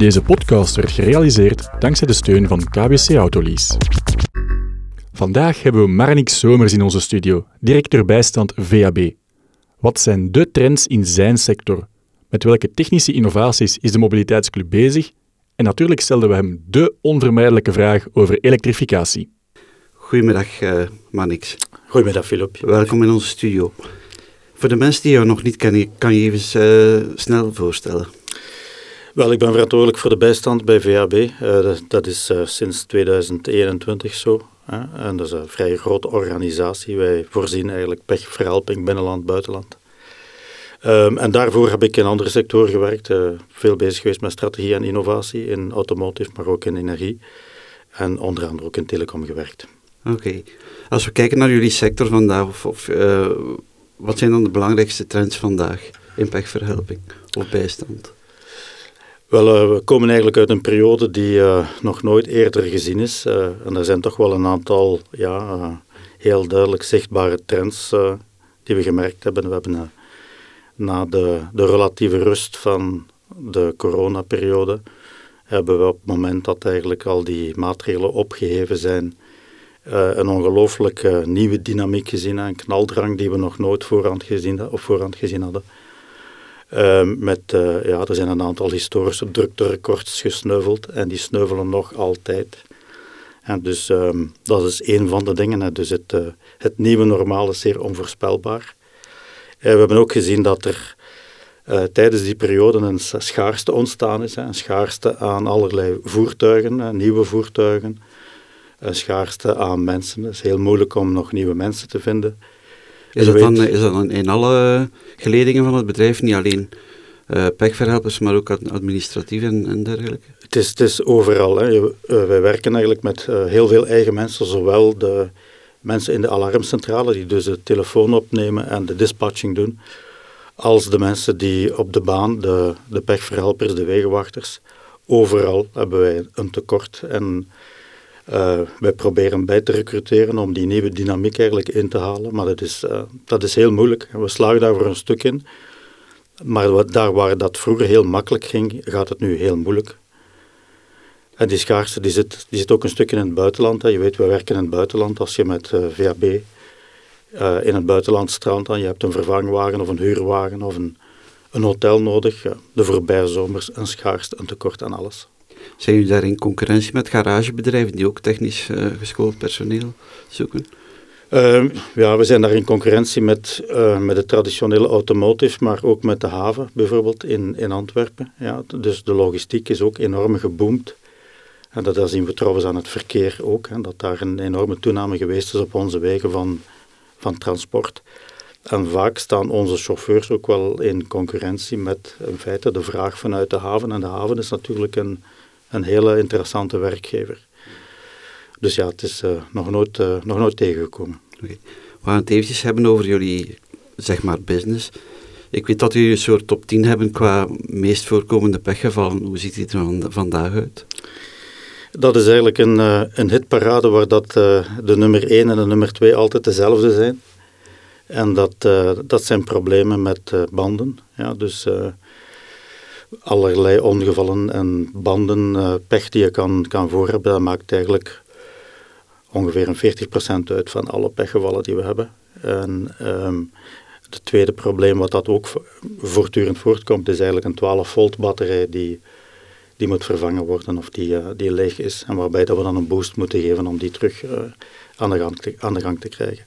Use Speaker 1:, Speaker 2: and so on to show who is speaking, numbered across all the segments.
Speaker 1: Deze podcast werd gerealiseerd dankzij de steun van KBC Autolease. Vandaag hebben we Marnix Somers in onze studio, directeur bijstand VAB. Wat zijn de trends in zijn sector? Met welke technische innovaties is de Mobiliteitsclub bezig? En natuurlijk stelden we hem de onvermijdelijke vraag over elektrificatie.
Speaker 2: Goedemiddag, uh, Manix.
Speaker 3: Goedemiddag, Filip.
Speaker 2: Welkom in onze studio. Voor de mensen die jou nog niet kennen, kan je even uh, snel voorstellen?
Speaker 3: Wel, ik ben verantwoordelijk voor de bijstand bij VAB. Uh, dat, dat, is sinds 2021 zo. En dat is een vrij grote organisatie. Wij voorzien eigenlijk pechverhelping binnenland, buitenland. Um, en daarvoor heb ik in andere sectoren gewerkt. Uh, veel bezig geweest met strategie en innovatie in automotive, maar ook in energie. En onder andere ook in telecom gewerkt.
Speaker 2: Oké. Als we kijken naar jullie sector vandaag, of, of wat zijn dan de belangrijkste trends vandaag in pechverhelping of bijstand?
Speaker 3: Wel, uh, we komen eigenlijk uit een periode die uh, nog nooit eerder gezien is. Uh, en er zijn toch wel een aantal ja, heel duidelijk zichtbare trends die we gemerkt hebben. We hebben na de, de relatieve rust van de coronaperiode, hebben we op het moment dat eigenlijk al die maatregelen opgeheven zijn, een ongelooflijke nieuwe dynamiek gezien, een knaldrang die we nog nooit voorhand gezien, of voorhand gezien hadden. Uh, met, uh, ja, er zijn een aantal historische drukterecords gesneuveld en die sneuvelen nog altijd. En dus um, dat is een van de dingen. Hè. Dus het, uh, het nieuwe normaal is zeer onvoorspelbaar. we hebben ook gezien dat er tijdens die periode een schaarste ontstaan is. Hè. Een schaarste aan allerlei voertuigen, nieuwe voertuigen. Een schaarste aan mensen. Het is heel moeilijk om nog nieuwe mensen te vinden.
Speaker 2: Is dat, dan, is dat dan in alle geledingen van het bedrijf, niet alleen uh, pechverhelpers, maar ook administratief en, en dergelijke?
Speaker 3: Het is, het is overal. Hè. Je, uh, wij werken eigenlijk met uh, heel veel eigen mensen, zowel de mensen in de alarmcentrale, die dus de telefoon opnemen en de dispatching doen, als de mensen die op de baan, de, de pechverhelpers, de wegenwachters. Overal hebben wij een tekort en uh, wij proberen bij te recruteren om die nieuwe dynamiek eigenlijk in te halen, maar dat is, uh, dat is heel moeilijk. We slagen daar voor een stuk in, maar daar waar dat vroeger heel makkelijk ging, gaat het nu heel moeilijk. En die schaarste die zit, die zit ook een stuk in het buitenland. Hè. Je weet, we werken in het buitenland. Als je met uh, VAB in het buitenland strandt en je hebt een vervangwagen of een huurwagen of een, een hotel nodig, de voorbije zomers een schaarste, een tekort aan alles.
Speaker 2: Zijn jullie daar in concurrentie met garagebedrijven die ook technisch uh, geschoold personeel zoeken?
Speaker 3: Uh, ja, we zijn daar in concurrentie met, uh, met de traditionele automotive, maar ook met de haven bijvoorbeeld in, in Antwerpen. Ja, dus de logistiek is ook enorm geboomd. En dat zien we trouwens aan het verkeer ook, hè, dat daar een enorme toename geweest is op onze wegen van, van transport. En vaak staan onze chauffeurs ook wel in concurrentie met in feite de vraag vanuit de haven. En de haven is natuurlijk een, een hele interessante werkgever. Dus ja, het is uh, nog, nooit, uh, nog nooit tegengekomen.
Speaker 2: Okay. We gaan het eventjes hebben over jullie, zeg maar, business. Ik weet dat jullie een soort top 10 hebben qua meest voorkomende pechgevallen. Hoe ziet het er van, vandaag uit?
Speaker 3: Dat is eigenlijk een, uh, een hitparade waar dat, de nummer 1 en de nummer 2 altijd dezelfde zijn. En dat, dat zijn problemen met banden. Ja, dus allerlei ongevallen en banden, uh, pech die je kan, kan voorhebben, dat maakt eigenlijk ongeveer een 40% uit van alle pechgevallen die we hebben. En um, het tweede probleem wat dat ook voortdurend voortkomt, is eigenlijk een 12 volt batterij die, die moet vervangen worden of die, uh, die leeg is. En waarbij dat we dan een boost moeten geven om die terug uh, aan, de gang te, aan de gang te krijgen.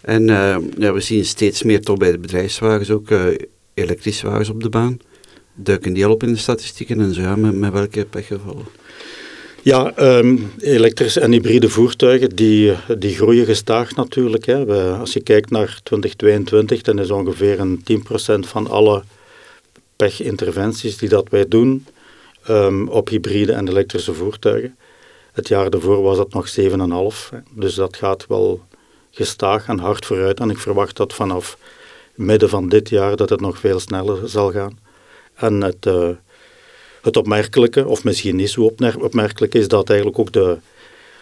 Speaker 2: En ja, we zien steeds meer toch bij de bedrijfswagens ook elektrische wagens op de baan duiken die al op in de statistieken en zo, ja, met, welke pechgevallen?
Speaker 3: Ja, um, elektrische en hybride voertuigen die, die groeien gestaag natuurlijk. Hè. We, als je kijkt naar 2022, dan is ongeveer een 10% van alle pechinterventies die dat wij doen um, op hybride en elektrische voertuigen. Het jaar daarvoor was dat nog 7,5. Dus dat gaat wel gestaag en hard vooruit. En ik verwacht dat vanaf midden van dit jaar dat het nog veel sneller zal gaan. En het, uh, het opmerkelijke, of misschien niet zo opmerkelijk, is dat eigenlijk ook de,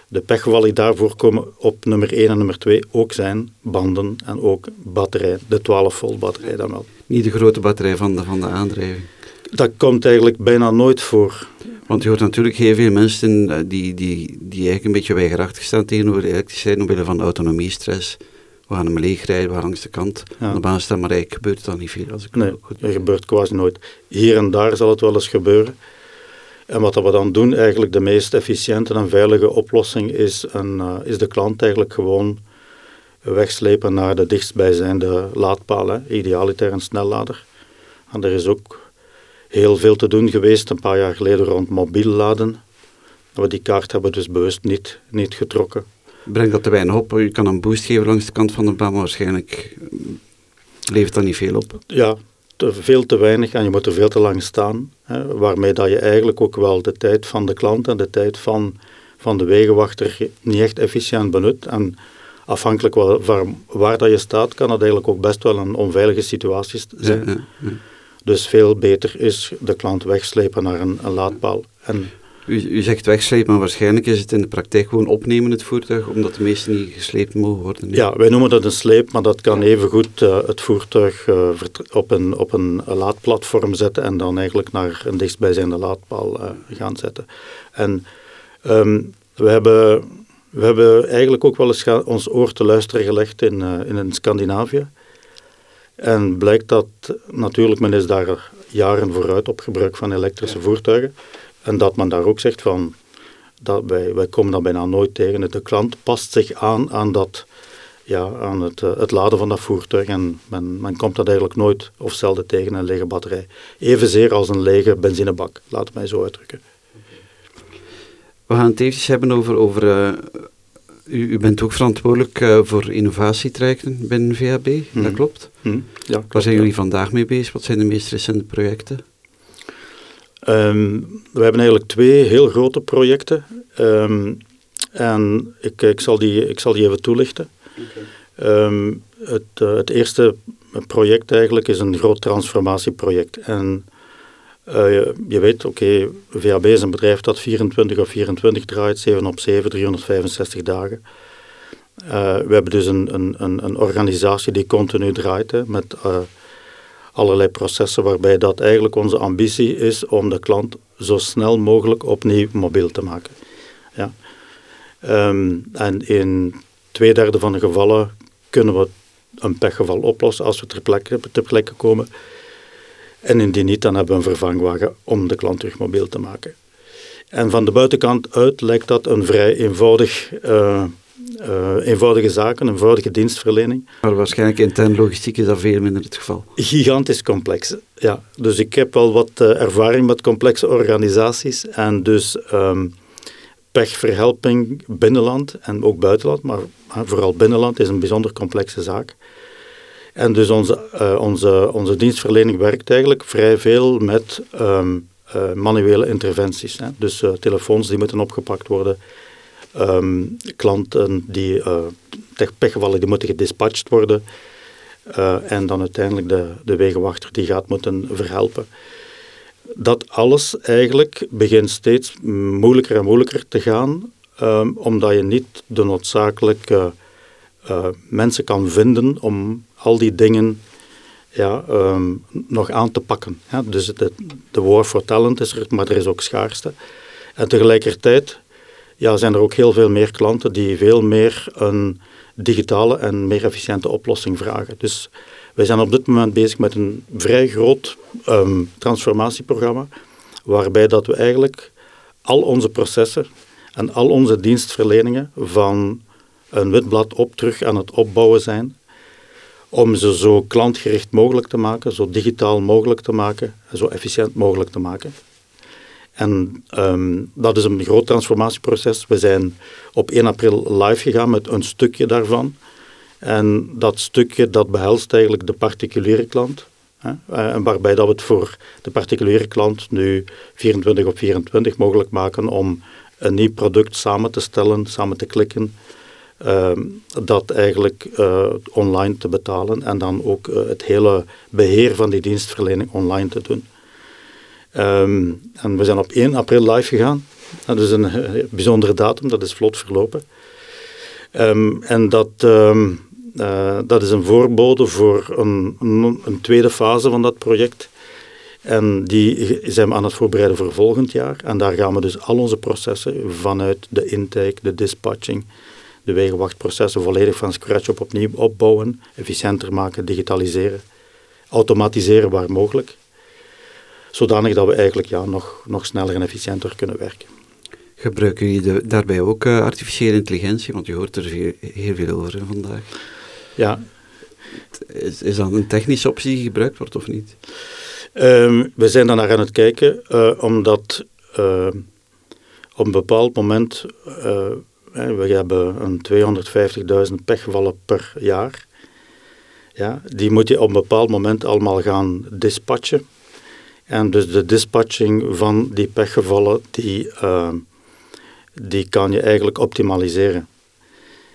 Speaker 3: de pechgevallen die daarvoor komen op nummer 1 en nummer 2 ook zijn banden en ook batterij, de 12 volt batterij dan wel.
Speaker 2: Niet de grote batterij van de, van de aandrijving.
Speaker 3: Dat komt eigenlijk bijna nooit voor.
Speaker 2: Want je hoort natuurlijk heel veel mensen eh, die, die, die eigenlijk een beetje weigerachtig staan tegenover elektriciteit omwille van autonomiestress. We gaan hem leegrijden, we gaan langs de kant ja. aan de baan staan, maar eigenlijk gebeurt dan niet veel. Als ik
Speaker 3: nee, goed dat gebeurt quasi nooit. Hier en daar zal het wel eens gebeuren. En wat we dan doen, eigenlijk de meest efficiënte en veilige oplossing, is, een, uh, is de klant eigenlijk gewoon wegslepen naar de dichtstbijzijnde laadpaal, hè, idealiter een snellader. En er is ook heel veel te doen geweest een paar jaar geleden rond mobiel laden. Maar die kaart hebben we dus bewust niet, niet getrokken.
Speaker 2: Brengt dat te weinig op? Je kan een boost geven langs de kant van de baan, maar waarschijnlijk levert dat niet veel op.
Speaker 3: Ja, te, veel te weinig en je moet er veel te lang staan. Hè, waarmee dat je eigenlijk ook wel de tijd van de klant en de tijd van, van de wegenwachter niet echt efficiënt benut. En afhankelijk van waar dat je staat, kan dat eigenlijk ook best wel een onveilige situatie zijn. Ja, ja, dus veel beter is de klant wegslepen naar een, een laadpaal. En
Speaker 2: u, u, zegt wegslepen, maar waarschijnlijk is het in de praktijk gewoon opnemen het voertuig, omdat de meeste niet gesleept mogen worden.
Speaker 3: Ja, wij noemen dat een sleep, maar dat kan evengoed uh, het voertuig uh, op, een, op een laadplatform zetten en dan eigenlijk naar een dichtstbijzijnde laadpaal uh, gaan zetten. En um, we hebben we hebben eigenlijk ook wel eens ons oor te luisteren gelegd in, in Scandinavië. En blijkt dat natuurlijk, men is daar jaren vooruit op gebruik van elektrische voertuigen. En dat men daar ook zegt van, dat wij, wij komen dat bijna nooit tegen. De klant past zich aan aan, dat, ja, aan het, uh, het laden van dat voertuig. En men, men komt dat eigenlijk nooit of zelden tegen een lege batterij. Evenzeer als een lege benzinebak, laat het mij zo uitdrukken.
Speaker 2: We gaan het eventjes hebben over, over uh, u, u, bent ook verantwoordelijk uh, voor innovatietrajecten binnen VHB, mm. dat
Speaker 3: Mhm.
Speaker 2: klopt?
Speaker 3: Mm, ja, klopt,
Speaker 2: Waar zijn
Speaker 3: ja.
Speaker 2: jullie vandaag mee bezig? Wat zijn de meest recente projecten?
Speaker 3: Um, we hebben eigenlijk twee heel grote projecten. Um, en ik, ik, zal die, ik zal die even toelichten. Okay. Um, het, uh, het eerste project eigenlijk is een groot transformatieproject. En uh, je, je, weet, oké, okay, VAB is een bedrijf dat 24 of 24 draait, 7 op 7, 365 dagen. Uh, we hebben dus een, een, een, een organisatie die continu draait hè, met allerlei processen waarbij dat eigenlijk onze ambitie is om de klant zo snel mogelijk opnieuw mobiel te maken. Ja. Um, en in twee derde van de gevallen kunnen we een pechgeval oplossen als we ter plekke, ter plekke komen. En indien niet, dan hebben we een vervangwagen om de klant terug mobiel te maken. En van de buitenkant uit lijkt dat een vrij eenvoudig, uh, uh, eenvoudige zaak, een eenvoudige dienstverlening.
Speaker 2: Maar waarschijnlijk intern logistiek is dat veel minder het geval.
Speaker 3: Gigantisch complex, ja. Dus ik heb wel wat uh, ervaring met complexe organisaties en dus um, pechverhelping binnenland en ook buitenland, maar vooral binnenland is een bijzonder complexe zaak. En dus onze, uh, onze, onze dienstverlening werkt eigenlijk vrij veel met um, uh, manuele interventies. Hè. Dus telefoons die moeten opgepakt worden, um, klanten die pechgevallen die moeten gedispatcht worden en dan uiteindelijk de, de wegenwachter die gaat moeten verhelpen. Dat alles eigenlijk begint steeds moeilijker en moeilijker te gaan, um, omdat je niet de noodzakelijke mensen kan vinden om al die dingen ja, um, nog aan te pakken. Ja, dus de, de war for talent is er, maar er is ook schaarste. En tegelijkertijd ja, zijn er ook heel veel meer klanten die veel meer een digitale en meer efficiënte oplossing vragen. Dus wij zijn op dit moment bezig met een vrij groot um, transformatieprogramma, waarbij dat we eigenlijk al onze processen en al onze dienstverleningen van een witblad op terug aan het opbouwen zijn om ze zo klantgericht mogelijk te maken, zo digitaal mogelijk te maken, zo efficiënt mogelijk te maken. En um, dat is een groot transformatieproces. We zijn op 1 april live gegaan met een stukje daarvan. En dat stukje dat behelst eigenlijk de particuliere klant. Hè, en waarbij dat we het voor de particuliere klant nu 24 op 24 mogelijk maken om een nieuw product samen te stellen, samen te klikken, uh, dat eigenlijk uh, online te betalen en dan ook uh, het hele beheer van die dienstverlening online te doen. Um, en we zijn op 1 april live gegaan. Dat is een bijzondere datum, dat is vlot verlopen. Um, en dat, um, dat is een voorbode voor een, een, een, tweede fase van dat project. En die zijn we aan het voorbereiden voor volgend jaar. En daar gaan we dus al onze processen vanuit de intake, de dispatching, de wegenwachtprocessen volledig van scratch op opnieuw opbouwen, efficiënter maken, digitaliseren, automatiseren waar mogelijk. Zodanig dat we eigenlijk ja, nog, nog sneller en efficiënter kunnen werken.
Speaker 2: Gebruiken jullie daarbij ook uh, artificiële intelligentie? Want je hoort er veel, heel veel over vandaag.
Speaker 3: Ja.
Speaker 2: Is, is dat een technische optie die gebruikt wordt of niet?
Speaker 3: Um, we zijn daar naar aan het kijken, uh, omdat uh, op een bepaald moment, we hebben een 250.000 pechgevallen per jaar. Ja, die moet je op een bepaald moment allemaal gaan dispatchen. En dus de dispatching van die pechgevallen, die, ehm, die kan je eigenlijk optimaliseren.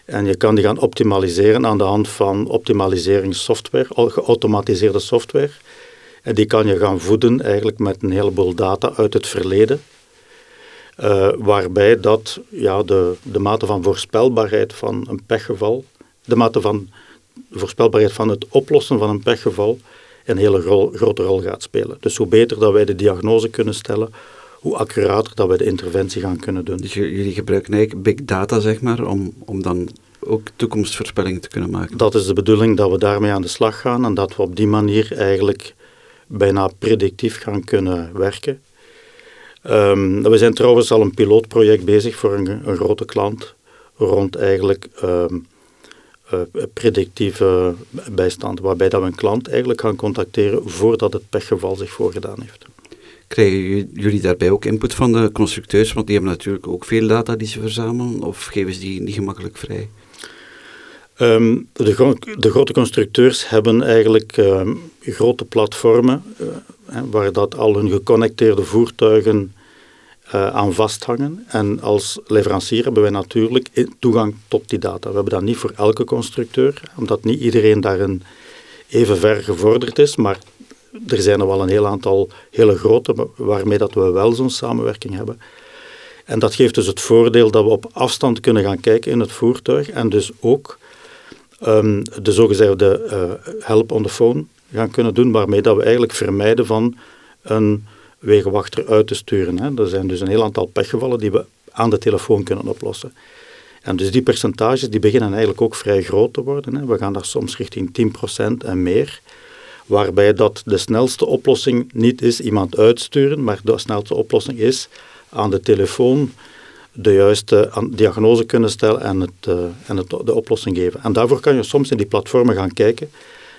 Speaker 3: En je kan die gaan optimaliseren aan de hand van optimaliseringssoftware, geautomatiseerde software. En die kan je gaan voeden eigenlijk met een heleboel data uit het verleden. Uh, waarbij dat ja, de, de mate van voorspelbaarheid van een pechgeval, de mate van voorspelbaarheid van het oplossen van een pechgeval, een hele grote rol gaat spelen. Dus hoe beter dat wij de diagnose kunnen stellen, hoe accurater dat wij de interventie gaan kunnen doen.
Speaker 2: Dus jullie gebruiken eigenlijk big data, zeg maar, om, om dan ook toekomstvoorspellingen te kunnen maken?
Speaker 3: Dat is de bedoeling dat we daarmee aan de slag gaan en dat we op die manier eigenlijk bijna predictief gaan kunnen werken. Um, we zijn trouwens al een pilootproject bezig voor een, een grote klant rond eigenlijk um, uh, predictieve bijstand, waarbij dat we een klant eigenlijk gaan contacteren voordat het pechgeval zich voorgedaan heeft.
Speaker 2: Krijgen jullie daarbij ook input van de constructeurs, want die hebben natuurlijk ook veel data die ze verzamelen, of geven ze die niet gemakkelijk vrij?
Speaker 3: Um, de, de, grote constructeurs hebben eigenlijk um, grote platformen uh, waar dat al hun geconnecteerde voertuigen uh, aan vasthangen. En als leverancier hebben wij natuurlijk toegang tot die data. We hebben dat niet voor elke constructeur, omdat niet iedereen daarin even ver gevorderd is, maar er zijn er wel een heel aantal hele grote waarmee dat we wel zo'n samenwerking hebben. En dat geeft dus het voordeel dat we op afstand kunnen gaan kijken in het voertuig en dus ook um, de zogezegde uh, help on the phone gaan kunnen doen, waarmee dat we eigenlijk vermijden van een wegenwachter uit te sturen. Hè. Er zijn dus een heel aantal pechgevallen die we aan de telefoon kunnen oplossen. En dus die percentages die beginnen eigenlijk ook vrij groot te worden. Hè. We gaan daar soms richting 10% en meer. Waarbij dat de snelste oplossing niet is iemand uitsturen, maar de snelste oplossing is aan de telefoon de juiste diagnose kunnen stellen en, het, uh, en het, de oplossing geven. En daarvoor kan je soms in die platformen gaan kijken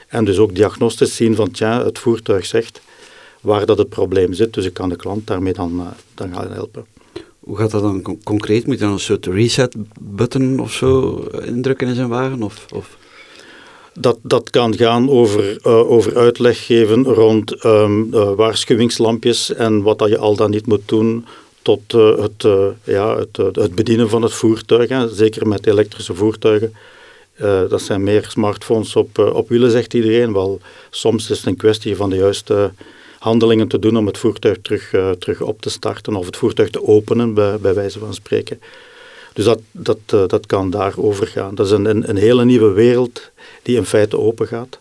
Speaker 3: en dus ook diagnostisch zien van tja, het voertuig zegt waar dat het probleem zit, dus ik kan de klant daarmee dan, uh, dan gaan helpen.
Speaker 2: Hoe gaat dat dan concreet? Moet je dan een soort reset-button of zo indrukken in zijn wagen? Of, of?
Speaker 3: Dat, dat kan gaan over, uh, over uitleg geven rond um, waarschuwingslampjes en wat dat je al dan niet moet doen tot uh, het, ja, het, het, bedienen van het voertuig. Hè. Zeker met elektrische voertuigen. Dat zijn meer smartphones op, op wielen, zegt iedereen. Wel, soms is het een kwestie van de juiste handelingen te doen om het voertuig terug, terug op te starten of het voertuig te openen, bij, bij wijze van spreken. Dus dat, dat, dat kan daarover gaan. Dat is een, een, een hele nieuwe wereld die in feite open gaat.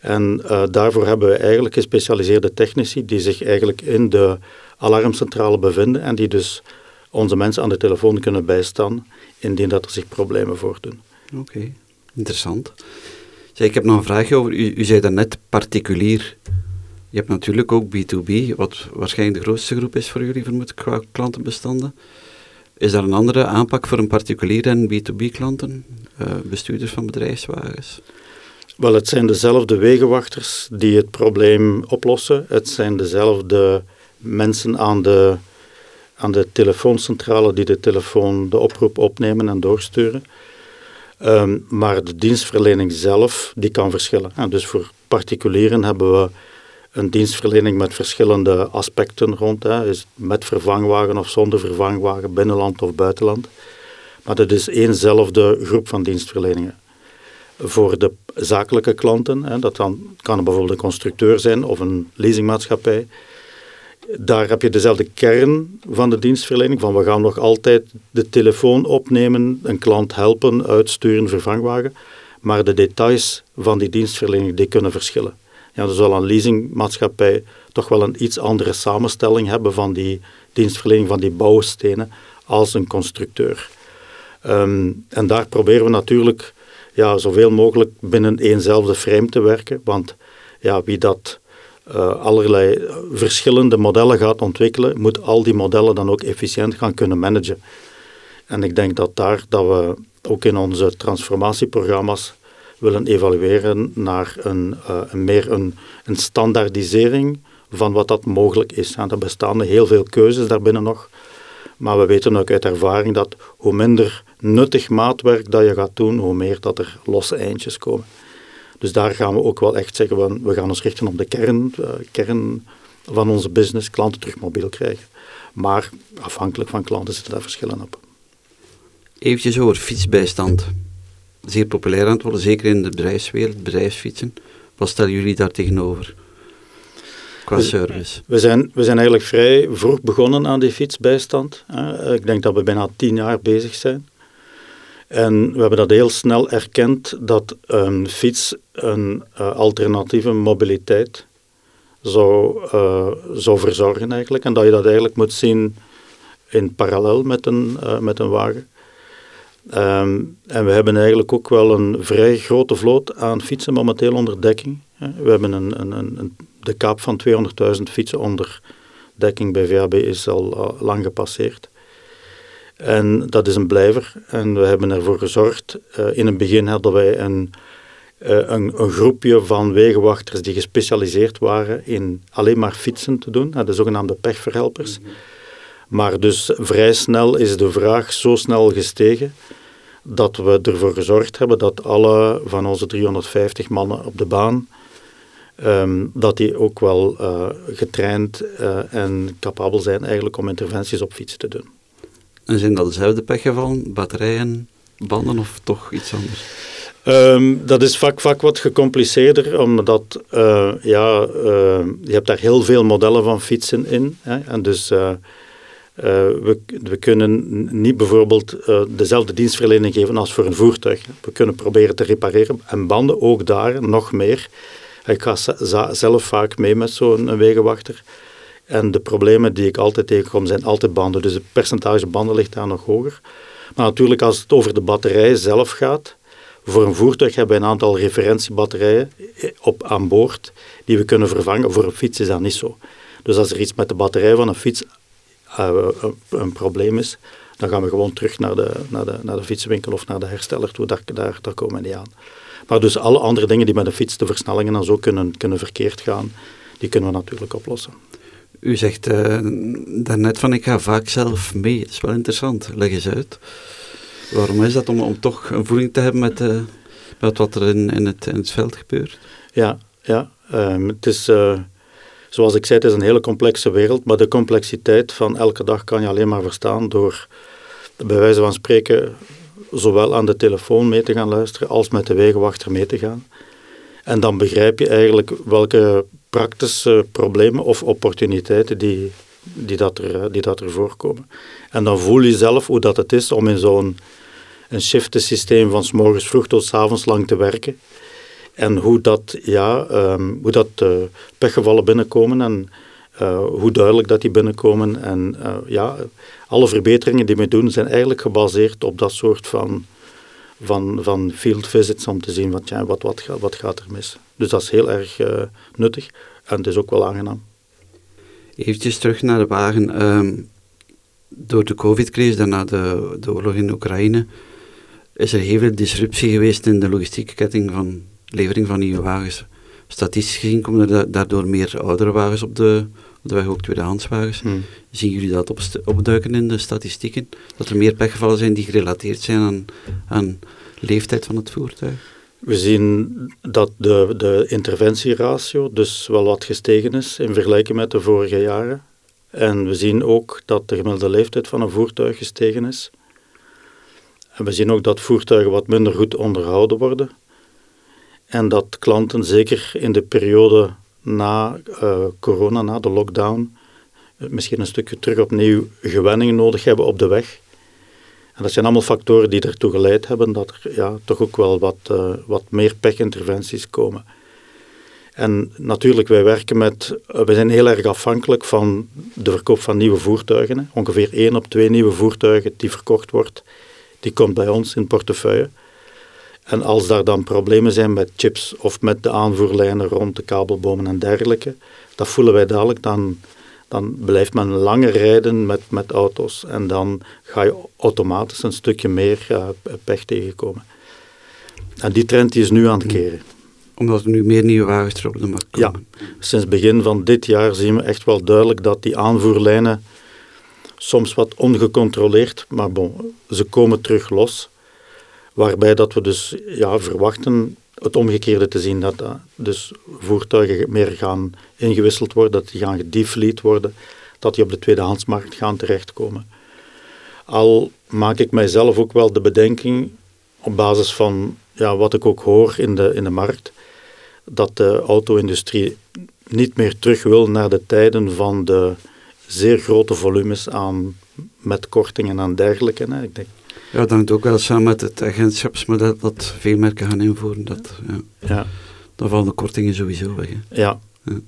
Speaker 3: En daarvoor hebben we eigenlijk gespecialiseerde technici die zich eigenlijk in de alarmcentrale bevinden en die dus onze mensen aan de telefoon kunnen bijstaan indien dat er zich problemen voordoen.
Speaker 2: Oké, interessant. Zeg, ik heb nog een vraagje over, u, u zei daarnet particulier. Je hebt natuurlijk ook B2B, wat waarschijnlijk de grootste groep is voor jullie, vermoed klantenbestanden. Is daar een andere aanpak voor een particulier en B2B-klanten, uh, eh, bestuurders van bedrijfswagens?
Speaker 3: Wel, het zijn dezelfde wegenwachters die het probleem oplossen. Het zijn dezelfde mensen aan de, aan de telefooncentrale die de telefoon, de oproep opnemen en doorsturen. Ehm, maar de dienstverlening zelf, die kan verschillen. En dus voor particulieren hebben we een dienstverlening met verschillende aspecten rond. Hè. Is met vervangwagen of zonder vervangwagen, binnenland of buitenland. Maar dat is éénzelfde groep van dienstverleningen. Voor de zakelijke klanten, hè, dat dan, kan bijvoorbeeld een constructeur zijn of een leasingmaatschappij, daar heb je dezelfde kern van de dienstverlening, van we gaan nog altijd de telefoon opnemen, een klant helpen, uitsturen, vervangwagen. Maar de details van die dienstverlening die kunnen verschillen. Ja, dan zal een leasingmaatschappij toch wel een iets andere samenstelling hebben van die dienstverlening van die bouwstenen als een constructeur. Ehm, en daar proberen we natuurlijk ja, zoveel mogelijk binnen éénzelfde frame te werken, want ja, wie dat uh, allerlei verschillende modellen gaat ontwikkelen, moet al die modellen dan ook efficiënt gaan kunnen managen. En ik denk dat daar dat we ook in onze transformatieprogramma's willen evalueren naar een, uh, meer een, een, standaardisering van wat dat mogelijk is. En er bestaan heel veel keuzes daarbinnen nog. Maar we weten ook uit ervaring dat hoe minder nuttig maatwerk dat je gaat doen, hoe meer dat er losse eindjes komen. Dus daar gaan we ook wel echt zeggen, we gaan ons richten op de kern, uh, kern van onze business, klanten terug mobiel krijgen. Maar afhankelijk van klanten zitten daar verschillen op.
Speaker 2: Eventjes over fietsbijstand. Zeer populair aan het worden, zeker in de bedrijfswereld, bedrijfsfietsen. Wat stellen jullie daar tegenover? Qua service.
Speaker 3: We zijn, we zijn eigenlijk vrij vroeg begonnen aan die fietsbijstand. Ik denk dat we bijna tien jaar bezig zijn. En we hebben dat heel snel erkend dat een fiets een uh, alternatieve mobiliteit zou, uh, zou verzorgen eigenlijk. En dat je dat eigenlijk moet zien in parallel met een, uh, met een wagen. Um, en we hebben eigenlijk ook wel een vrij grote vloot aan fietsen momenteel onder dekking. We hebben een, een, een, de kaap van 200.000 fietsen onder dekking bij VAB is al lang gepasseerd. En dat is een blijver. En we hebben ervoor gezorgd. Uh, in het begin hadden wij een, uh, een, een, groepje van wegenwachters die gespecialiseerd waren in alleen maar fietsen te doen, de zogenaamde pechverhelpers. -hmm. Maar dus vrij snel is de vraag zo snel gestegen dat we ervoor gezorgd hebben dat alle van onze 350 mannen op de baan, um, dat die ook wel uh, getraind en capabel zijn eigenlijk om interventies op fietsen te doen.
Speaker 2: En zijn dat dezelfde pechgevallen, batterijen, banden of toch iets anders?
Speaker 3: Um, dat is vaak, vaak wat gecompliceerder, omdat uh, ja, je hebt daar heel veel modellen van fietsen in. Hè, en dus uh, we, we kunnen niet bijvoorbeeld dezelfde dienstverlening geven als voor een voertuig. We kunnen proberen te repareren en banden ook daar nog meer. Ik ga zelf vaak mee met zo'n wegenwachter. En de problemen die ik altijd tegenkom zijn altijd banden. Dus het percentage banden ligt daar nog hoger. Maar natuurlijk als het over de batterij zelf gaat, voor een voertuig hebben we een aantal referentiebatterijen op, aan boord die we kunnen vervangen. Voor een fiets is dat niet zo. Dus als er iets met de batterij van een fiets een probleem is, dan gaan we gewoon terug naar de, naar de, naar de fietswinkel of naar de hersteller toe. Daar, daar, daar komen we niet aan. Maar dus alle andere dingen die met de fiets, de versnellingen en zo kunnen, kunnen verkeerd gaan, die kunnen we natuurlijk oplossen.
Speaker 2: U zegt uh, daarnet van ik ga vaak zelf mee. Dat is wel interessant. Leg eens uit. Waarom is dat? Om, om toch een voeling te hebben met, uh, met wat er in, in, het, in het veld gebeurt?
Speaker 3: Ja, ja. Um, het is, uh, zoals ik zei, het is een hele complexe wereld. Maar de complexiteit van elke dag kan je alleen maar verstaan door, bij wijze van spreken, zowel aan de telefoon mee te gaan luisteren als met de wegenwachter mee te gaan. En dan begrijp je eigenlijk welke praktische problemen of opportuniteiten die, die, dat er, die dat er voorkomen. En dan voel je zelf hoe dat het is om in zo'n een systeem van s morgens vroeg tot s avonds lang te werken. En hoe dat, ja, um, hoe dat uh, pechgevallen binnenkomen en uh, hoe duidelijk dat die binnenkomen. En uh, ja, alle verbeteringen die we doen zijn eigenlijk gebaseerd op dat soort van, van, van field visits om te zien wat, ja, wat, wat, wat gaat er mis. Dus dat is heel erg nuttig en het is ook wel aangenaam.
Speaker 2: Eventjes terug naar de wagen. Um, door de covid-crisis, daarna de, de oorlog in Oekraïne, is er heel veel disruptie geweest in de logistieke ketting van levering van nieuwe wagens. Statistisch gezien komen er daardoor meer oudere wagens op de, op de weg, ook tweedehandswagens. Hmm. Zien jullie dat opduiken in de statistieken? Dat er meer pechgevallen zijn die gerelateerd zijn aan, aan leeftijd van het voertuig?
Speaker 3: We zien dat de, de interventieratio dus wel wat gestegen is in vergelijking met de vorige jaren. En we zien ook dat de gemiddelde leeftijd van een voertuig gestegen is. En we zien ook dat voertuigen wat minder goed onderhouden worden. En dat klanten, zeker in de periode na uh, corona, na de lockdown, misschien een stukje terug opnieuw gewenning nodig hebben op de weg. En dat zijn allemaal factoren die ertoe geleid hebben dat er ja, toch ook wel wat, uh, wat meer pechinterventies komen. En natuurlijk, wij werken met, we zijn heel erg afhankelijk van de verkoop van nieuwe voertuigen. Ongeveer één op twee nieuwe voertuigen die verkocht wordt, die komt bij ons in portefeuille. En als daar dan problemen zijn met chips of met de aanvoerlijnen rond de kabelbomen en dergelijke, dat voelen wij dadelijk, dan, dan blijft men langer rijden met, met auto's en dan ga je automatisch een stukje meer uh, pech tegenkomen. En die trend die is nu aan het keren
Speaker 2: omdat er nu meer nieuwe wagens op de markt komen.
Speaker 3: Ja, sinds begin van dit jaar zien we echt wel duidelijk dat die aanvoerlijnen soms wat ongecontroleerd, maar bon, ze komen terug los. Waarbij dat we dus ja, verwachten het omgekeerde te zien, dat uh, dus voertuigen meer gaan ingewisseld worden, dat die gaan gedefleet worden, dat die op de tweedehandsmarkt gaan terechtkomen. Al maak ik mijzelf ook wel de bedenking, op basis van ja, wat ik ook hoor in de, in de markt, dat de auto-industrie niet meer terug wil naar de tijden van de zeer grote volumes aan met kortingen en dergelijke. Ik denk,
Speaker 2: ja, dat hangt ook wel samen met het agentschapsmodel dat veel merken gaan invoeren. Dat, ja. ja. Dan vallen de kortingen sowieso weg. Hè.
Speaker 3: Ja. ja.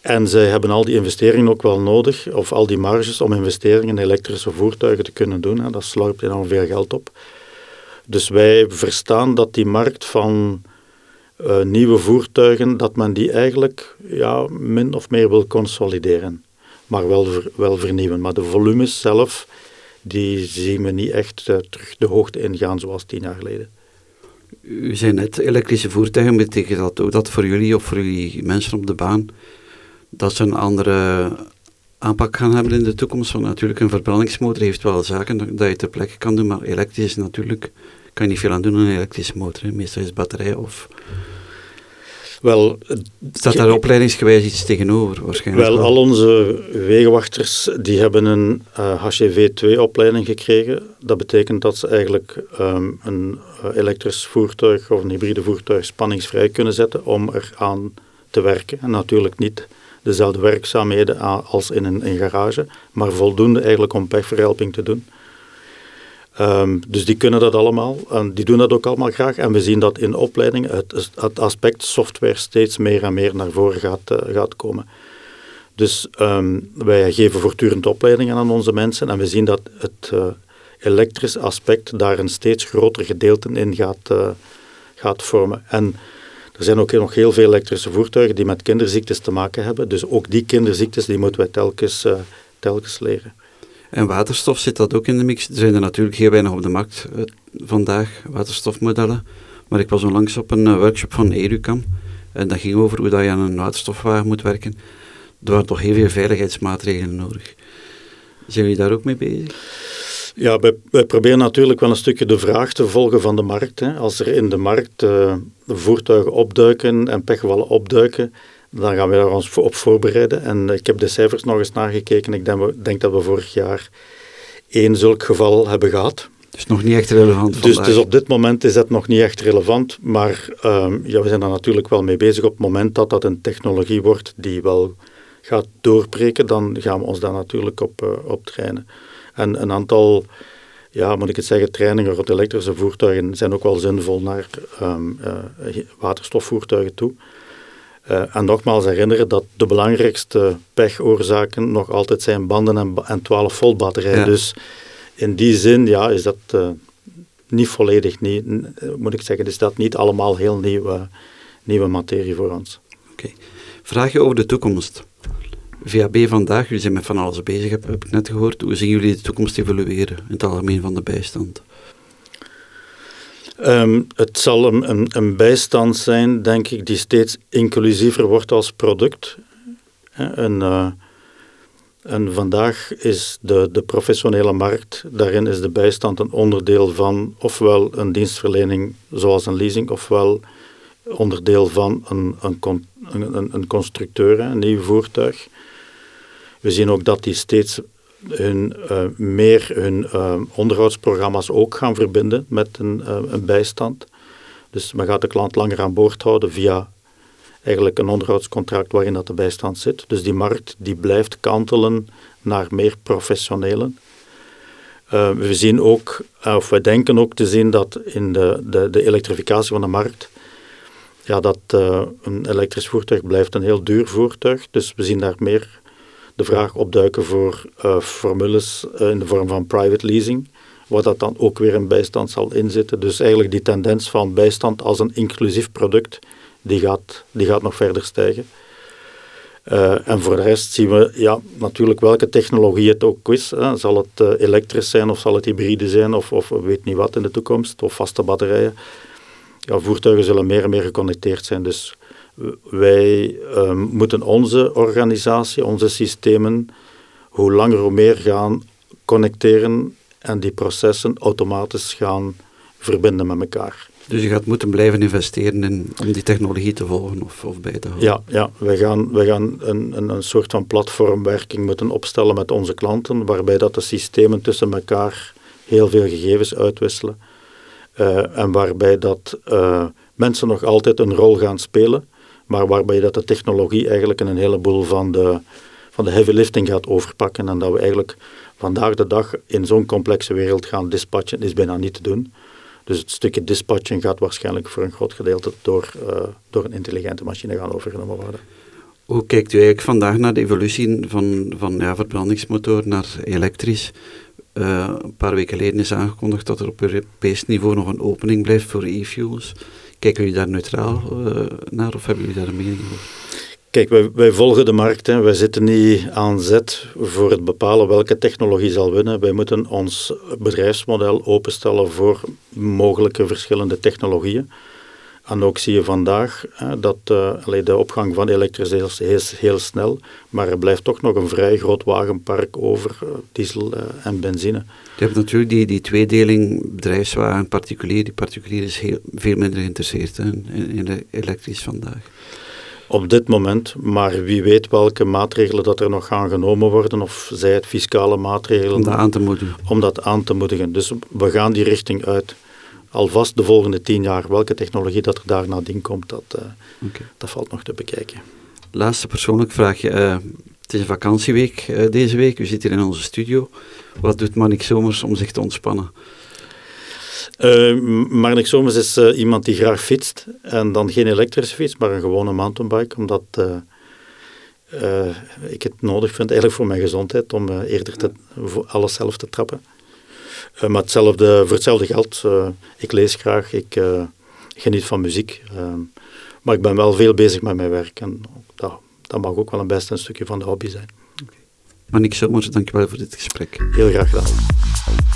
Speaker 3: En zij hebben al die investeringen ook wel nodig, of al die marges om investeringen in elektrische voertuigen te kunnen doen. Hè. Dat slorpt enorm veel geld op. Dus wij verstaan dat die markt van uh, nieuwe voertuigen, dat men die eigenlijk ja, min of meer wil consolideren. Maar wel, wel vernieuwen. Maar de volumes zelf, die zien we niet echt uh, terug de hoogte ingaan zoals tien jaar geleden.
Speaker 2: U zei net, elektrische voertuigen, betekent dat ook dat voor jullie of voor jullie mensen op de baan, dat ze een andere aanpak gaan hebben in de toekomst? Want natuurlijk, een verbrandingsmotor heeft wel zaken dat je ter plekke kan doen, maar elektrisch is natuurlijk, kan je niet veel aan doen aan een elektrische motor. Meestal is batterij of wel, Staat daar opleidingsgewijs iets tegenover waarschijnlijk?
Speaker 3: Wel, al onze wegenwachters die hebben een uh, eh, HGV2-opleiding gekregen. Dat betekent dat ze eigenlijk um, een uh, elektrisch voertuig of een hybride voertuig spanningsvrij kunnen zetten om eraan te werken. En natuurlijk niet dezelfde werkzaamheden als in een, in garage, maar voldoende eigenlijk om pechverhelping te doen. Um, dus die kunnen dat allemaal en die doen dat ook allemaal graag. En we zien dat in opleidingen het, aspect software steeds meer en meer naar voren gaat, uh, gaat komen. Dus um, wij geven voortdurend opleidingen aan onze mensen en we zien dat het uh, elektrische aspect daar een steeds groter gedeelte in gaat, uh, gaat vormen. En er zijn ook nog heel veel elektrische voertuigen die met kinderziektes te maken hebben. Dus ook die kinderziektes die moeten wij telkens, telkens leren.
Speaker 2: En waterstof zit dat ook in de mix. Er zijn er natuurlijk heel weinig op de markt uh, vandaag, waterstofmodellen. Maar ik was onlangs op een uh, workshop van Educam. En dat ging over hoe dat je aan een waterstofwagen moet werken. Er waren toch heel veel veiligheidsmaatregelen nodig. Zijn jullie daar ook mee bezig?
Speaker 3: Ja, wij, proberen natuurlijk wel een stukje de vraag te volgen van de markt. Hè. Als er in de markt uh, voertuigen opduiken en pechwallen opduiken, dan gaan we daar ons op voorbereiden. En ik heb de cijfers nog eens nagekeken. Ik denk, denk dat we vorig jaar één zulk geval hebben gehad.
Speaker 2: Dus nog niet echt relevant
Speaker 3: dus, dus, op dit moment is dat nog niet echt relevant. Maar um, ja, we zijn daar natuurlijk wel mee bezig. Op het moment dat dat een technologie wordt die wel gaat doorbreken, dan gaan we ons daar natuurlijk op, uh, op trainen. En een aantal, ja, moet ik het zeggen, trainingen rond elektrische voertuigen zijn ook wel zinvol naar um, uh, waterstofvoertuigen toe. Uh, en nogmaals herinneren dat de belangrijkste pechoorzaken nog altijd zijn banden en, en 12 volt batterijen. Dus in die zin ja, is dat uh, niet volledig, niet, moet ik zeggen, is dat niet allemaal heel nieuwe, nieuwe materie voor ons.
Speaker 2: Oké. Okay. Over de toekomst. VAB vandaag, jullie zijn met van alles bezig, heb, heb ik net gehoord. Hoe zien jullie de toekomst evolueren in het algemeen van de bijstand?
Speaker 3: Um, het zal een, een, bijstand zijn, denk ik, die steeds inclusiever wordt als product. En, uh, en vandaag is de, de professionele markt, daarin is de bijstand een onderdeel van ofwel een dienstverlening zoals een leasing, ofwel onderdeel van een, een, een, een constructeur, een nieuw voertuig. We zien ook dat die steeds hun, uh, meer hun uh, onderhoudsprogramma's ook gaan verbinden met een, uh, een, bijstand. Dus men gaat de klant langer aan boord houden via eigenlijk een onderhoudscontract waarin dat de bijstand zit. Dus die markt die blijft kantelen naar meer professionelen. we zien ook, of we denken ook te zien dat in de, de, de elektrificatie van de markt ja, dat een elektrisch voertuig blijft een heel duur voertuig. Dus we zien daar meer de vraag opduiken voor formules in de vorm van private leasing waar dat dan ook weer een bijstand zal inzitten. Dus eigenlijk die tendens van bijstand als een inclusief product, die gaat, die gaat nog verder stijgen. Uh, en voor de rest zien we ja, natuurlijk welke technologie het ook is. Hè. Zal het elektrisch zijn of zal het hybride zijn of, of weet niet wat in de toekomst, of vaste batterijen. Ja, voertuigen zullen meer en meer geconnecteerd zijn. Dus wij uh, moeten onze organisatie, onze systemen, hoe langer hoe meer gaan connecteren en die processen automatisch gaan verbinden met elkaar.
Speaker 2: Dus je gaat moeten blijven investeren in, om die technologie te volgen of, of bij te houden?
Speaker 3: Ja, ja we gaan, we gaan een, een, een soort van platformwerking moeten opstellen met onze klanten, waarbij dat de systemen tussen elkaar heel veel gegevens uitwisselen. Uh, en waarbij dat uh, mensen nog altijd een rol gaan spelen, maar waarbij dat de technologie eigenlijk een heleboel van de, van de heavy lifting gaat overpakken en dat we eigenlijk vandaag de dag in zo'n complexe wereld gaan dispatchen is bijna niet te doen. Dus het stukje dispatchen gaat waarschijnlijk voor een groot gedeelte door, uh, door een intelligente machine gaan overgenomen worden.
Speaker 2: Hoe kijkt u eigenlijk vandaag naar de evolutie van, van ja, verbrandingsmotor naar elektrisch? Uh, een paar weken geleden is aangekondigd dat er op Europees niveau nog een opening blijft voor e-fuels. Kijken jullie daar neutraal uh, naar of hebben jullie daar een mening over?
Speaker 3: Kijk, wij, wij, volgen de markt. Hè. Wij zitten niet aan zet voor het bepalen welke technologie zal winnen. Wij moeten ons bedrijfsmodel openstellen voor mogelijke verschillende technologieën. En ook zie je vandaag hè, dat uh, de opgang van elektriciteit is heel snel, maar er blijft toch nog een vrij groot wagenpark over, uh, diesel uh, en benzine.
Speaker 2: Je hebt natuurlijk die, die tweedeling bedrijfswagen, particulier. Die particulier is heel, veel minder geïnteresseerd hè, in, in elektrisch vandaag
Speaker 3: op dit moment, maar wie weet welke maatregelen dat er nog gaan genomen worden, of zij het fiscale maatregelen.
Speaker 2: Om dat aan te moedigen.
Speaker 3: Om dat aan te moedigen. Dus we gaan die richting uit. Alvast de volgende tien jaar, welke technologie dat er daar nadien komt, dat, uh, dat valt nog te bekijken.
Speaker 2: Laatste persoonlijk vraagje. Uh, het is een vakantieweek uh, deze week. U zit hier in onze studio. Wat doet Manik Somers om zich te ontspannen?
Speaker 3: Uh, Marnik Somers is uh, iemand die graag fietst. En dan geen elektrische fiets, maar een gewone mountainbike. Omdat uh, ik het nodig vind eigenlijk voor mijn gezondheid om eerder te, alles zelf te trappen. Maar hetzelfde, voor hetzelfde geld, ik lees graag, ik geniet van muziek. maar ik ben wel veel bezig met mijn werk. En dat, dat mag ook wel een best een stukje van de hobby zijn.
Speaker 2: Okay. Manik Somers, dankjewel voor dit gesprek.
Speaker 3: Heel graag gedaan.